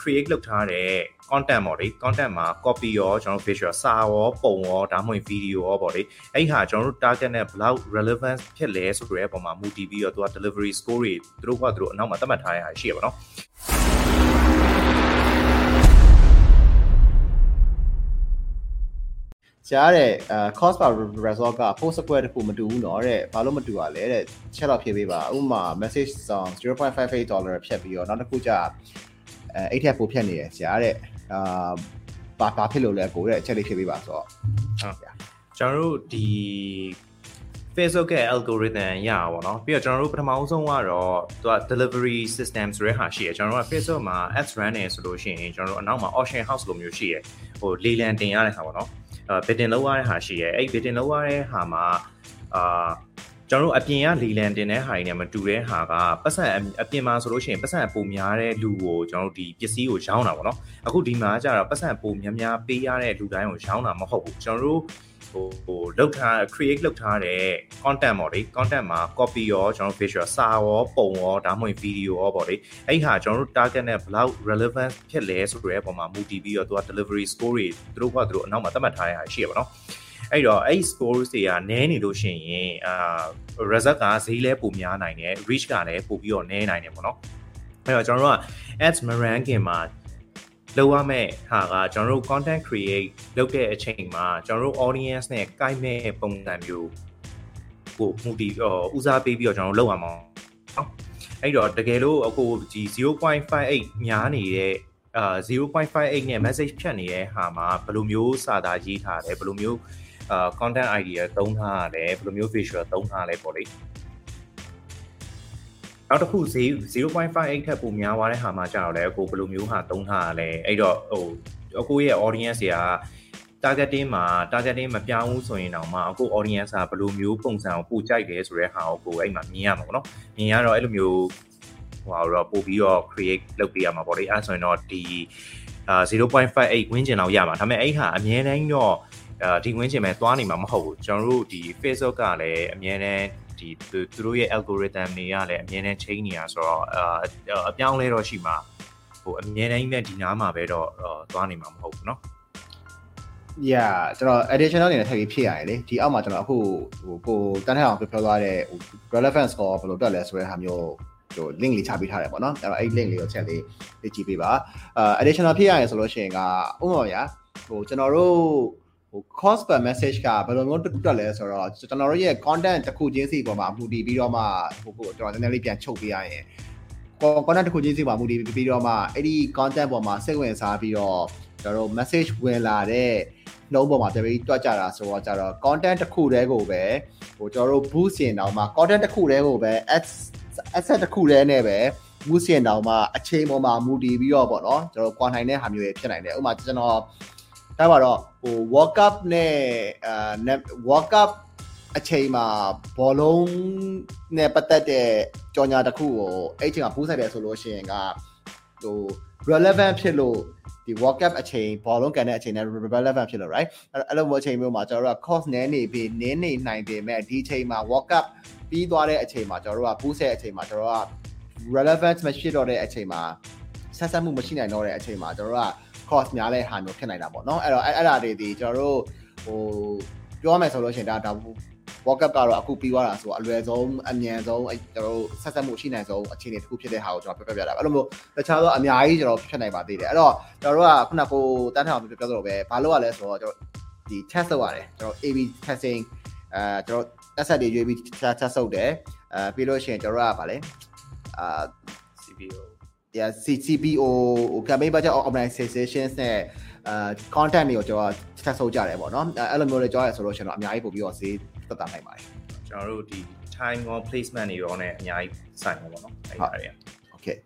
create လုပ်ထားတဲ့ content ပေါ့လေ content မှာ copy ရောကျွန်တော် visual စာရောပုံရောဒါမှမဟုတ် video ရောပေါ့လေအဲ့ဒီဟာကျွန်တော်တို့ target နဲ့ block relevance ဖြစ်လဲဆိုတဲ့အပေါ်မှာမူတည်ပြီးတော့သူက delivery score တွေသူတို့ကသူတို့အနောက်မှာသတ်မှတ်ထားရတာရှိရပါတော့ကြားတဲ့ cost per result က post square တခုမတူဘူးနော်တဲ့ဘာလို့မတူ ਆ လဲတဲ့ချက်တော့ဖြည့်ပေးပါဥပမာ message song 0.58 dollar ဖြတ်ပြီးတော့နောက်တစ်ခုကြာ အဲအိတ်ထက်ပိုဖြတ်နေတယ်ဆရာတဲ့အာဘာဘာဖြစ်လို့လဲကိုတဲ့အချက်လေးဖြစ်ပေးပါဆိုတော့ဟုတ်ကျွန်တော်တို့ဒီ Facebook ရဲ့ algorithm ရတာပေါ့နော်ပြီးတော့ကျွန်တော်တို့ပထမအဆုံးကတော့သူက delivery system ဆိုတဲ့ဟာရှိရယ်ကျွန်တော်တို့က Facebook မှာ ads run နေဆိုလို့ရှိရင်ကျွန်တော်တို့အနောက်မှာ auction house လိုမျိုးရှိရယ်ဟိုလေလံတင်ရတဲ့ဟာပေါ့နော်အဲ bidding လုပ်ရတဲ့ဟာရှိရယ်အဲ့ bidding လုပ်ရတဲ့ဟာမှာအာ ကျွန်တော်တို့အပြင်ကလီလန်တင်တဲ့ဟာတွေနဲ့မတူတဲ့ဟာကပတ်စံအပြင်မှာဆိုလို့ရှိရင်ပတ်စံပုံများတဲ့လူကိုကျွန်တော်တို့ဒီပစ္စည်းကိုရောင်းတာပေါ့နော်အခုဒီမှာကျတော့ပတ်စံပုံများများပေးရတဲ့လူတိုင်းကိုရောင်းတာမဟုတ်ဘူးကျွန်တော်တို့ဟိုဟိုလောက်ထား create လောက်ထားတဲ့ content ပေါ့လေ content မှာ copy ရောကျွန်တော် visual စာရောပုံရောဒါမှမဟုတ် video ရောပေါ့လေအဲ့ဟာကျွန်တော်တို့ target နဲ့ဘယ်လောက် relevant ဖြစ်လဲဆိုတဲ့အပေါ်မှာမူတည်ပြီးတော့သူက delivery score တွေသူတို့ကသူတို့အနောက်မှာသတ်မှတ်ထားရတာရှိရပါတော့ အဲ့တော့အဲ့ score တွေကနည်းနေလို့ရှိရင်အာ result ကဈေးလဲပိုများနိုင်တယ် reach ကလည်းပိုပြီးတော့နည်းနိုင်တယ်ပေါ့နော်အဲ့တော့ကျွန်တော်တို့က ads မ ranking မှာလောက်ရမယ့်ဟာကကျွန်တော်တို့ content create လုပ်တဲ့အချိန်မှာကျွန်တော်တို့ audience နဲ့ကိုက်မဲ့ပုံစံမျိုးကိုမူတည်ဦးစားပေးပြီးတော့ကျွန်တော်တို့လုပ်ရမှာနော်အဲ့တော့တကယ်လို့အခုဒီ0.58များနေတဲ့ အာ0.58နဲ့ message ဖြတ်နေတဲ့ဟာမှာဘယ်လိုမျိုးစာသားရေးထားလဲဘယ်လိုမျိုးအာ content idea သုံးထားရတယ်ဘယ်လိုမျိုး visual သုံးထားလဲပေါ့လေနောက်တစ်ခု0.58ထက်ပိုများသွားတဲ့ဟာမှာကြာတော့လေအခုဘယ်လိုမျိုးဟာသုံးထားရလဲအဲ့တော့ဟိုအခုရဲ့ audience တွေက targeting မှာ targeting မပြောင်းဘူးဆိုရင်တော့မှအခု audience ကဘယ်လိုမျိုးပုံစံကိုပိုကြိုက်တယ်ဆိုတဲ့ဟာကိုကိုအဲ့မှာမြင်ရမှာပေါ့နော်မြင်ရတော့အဲ့လိုမျိုး ဟိုဟာတော့ပို့ပြီးတော့ create လုပ်ပေးရမှာပေါ့လေအဲဆိုရင်တော့ဒီအာ0.58ဝင်းကျင်လောက်ရမှာဒါပေမဲ့အဲ့ဟာအများတိုင်းတော့အာဒီဝင်းကျင်မဲ့သွားနေမှာမဟုတ်ဘူးကျွန်တော်တို့ဒီ Facebook ကလည်းအများတန်းဒီသူတို့ရဲ့ algorithm တွေကလည်းအများနဲ့ change နေရဆိုတော့အာအပြောင်းလဲတော့ရှိမှာဟိုအများတိုင်းနဲ့ဒီနားမှာပဲတော့သွားနေမှာမဟုတ်ဘူးเนาะ yeah ကျွန်တော် additional အနေနဲ့ထပ်ပြီးဖြည့်ရတယ်လေဒီအောက်မှာကျွန်တော်အခုဟိုကိုတန်းထအောင်ပြောပြောသွားတဲ့ relevance score ဘယ်လိုတက်လဲဆိုတဲ့ဟာမျိုး ဟို link လေးချပေးထားတယ်ပေါ့နော်အဲ့တော့အဲ့ link လေးကိုချက်လေးလေ့ကြည့်ပေးပါအာ additional ဖြည့်ရတယ်ဆိုလို့ရှိရင်ကဥပမာဗျာဟိုကျွန်တော်တို့ဟို cost per message ကဘယ်လိုမျိုးတက်လဲဆိုတော့ကျွန်တော်တို့ရဲ့ content တစ်ခုချင်းစီပေါ်မှာမူတည်ပြီးတော့မှဟိုကိုကျွန်တော်နည်းနည်းလေးပြန်ချုပ်ပေးရရင် content တစ်ခုချင်းစီပေါ်မူတည်ပြီးတော့မှအဲ့ဒီ content ပေါ်မှာစိတ်ဝင်စားပြီးတော့ကျွန်တော်တို့ message ဝင်လာတဲ့နှုံးပေါ်မှာတပည့်တွက်ကြတာဆိုတော့ကြတော့ content တစ်ခုတည်းကိုပဲဟိုကျွန်တော်တို့ boost ရင်တော့မှ content တစ်ခုတည်းကိုပဲ ads asset တစ်ခုတည်းနဲ့ပဲ boost ရင်တော့မှအချိန်ပေါ်မှာမူတည်ပြီးတော့ပေါ့နော်ကျွန်တော် quant နိုင်တဲ့ဟာမျိုးတွေဖြစ်နိုင်တယ်ဥပမာကျွန်တော်ဒါပါတော့ဟို World Cup နဲ့အာ World Cup အချိန်မှာဘောလုံးနဲ့ပတ်သက်တဲ့ကြော်ညာတစ်ခုကိုအဲ့ချိန်မှာပူးဆိုင်တယ်ဆိုလို့ရှိရင်ကဟို relevant ဖြစ်လို့ဒီ World Cup အချိန်ဘောလုံးကန်တဲ့အချိန်နဲ့ relevant ဖြစ်လို့ right အဲ့လိုမျိုးအချိန်မျိုးမှာကျွန်တော်တို့က cost နည်းနေပြီနည်းနေနိုင်ပေမဲ့ဒီအချိန်မှာ World Cup ပြီးသွားတဲ့အချိန်မှာကျွန်တော်တို့ကပူးဆဲအချိန်မှာကျွန်တော်တို့က relevant မရှိတော့တဲ့အချိန်မှာဆက်ဆက်မှုမရှိနိုင်တော့တဲ့အချိန်မှာကျွန်တော်တို့က cost များတဲ့ဟာမျိုးဖြစ်နိုင်တာပေါ့နော်အဲ့တော့အဲ့ဒါတွေဒီကျွန်တော်တို့ဟိုပြောရမယ်ဆိုလို့ရှိရင်ဒါဒါ World Cup ကတော့အခုပြီးသွားတာဆိုအလွယ်ဆုံးအမြန်ဆုံးအဲကျွန်တော်တို့ဆက်ဆက်မှုရှိနိုင်ဆုံးအခြေအနေတစ်ခုဖြစ်တဲ့ဟာကိုကျွန်တော်ပြောပြပြတာအဲ့လိုမျိုးတခြားသောအများကြီးကျွန်တော်ဖြစ်နိုင်ပါသေးတယ်အဲ့တော့ကျွန်တော်တို့ကခုနကကိုတန်းထောင်ပြောပြောသလိုပဲဘာလို့ရလဲဆိုတော့ကျွန်တော်ဒီ test လုပ်ရတယ်ကျွန်တော် AB testing အဲကျွန်တော် asset တွေရွေးပြီး test လုပ်တယ်အဲပြီးလို့ရှိရင်ကျွန်တော်တို့ကဗာလဲအာ CPO yeah CCPO campaign budget organizations နဲ့အာ content တွေကိုကျွန်တော်ဆက်ဆုပ်ကြတယ်ပေါ့နော်အဲ့လိုမျိုးတွေကြောက်ရဆိုလို့ရှင်တော့အများကြီးပို့ပြီးတော့ဈေးသက်သာနိုင်ပါတယ်ကျွန်တော်တို့ဒီ time on placement တွေရောနဲ့အများကြီးဆိုင်ပါပေါ့နော်အဲ့ဒါတွေ Okay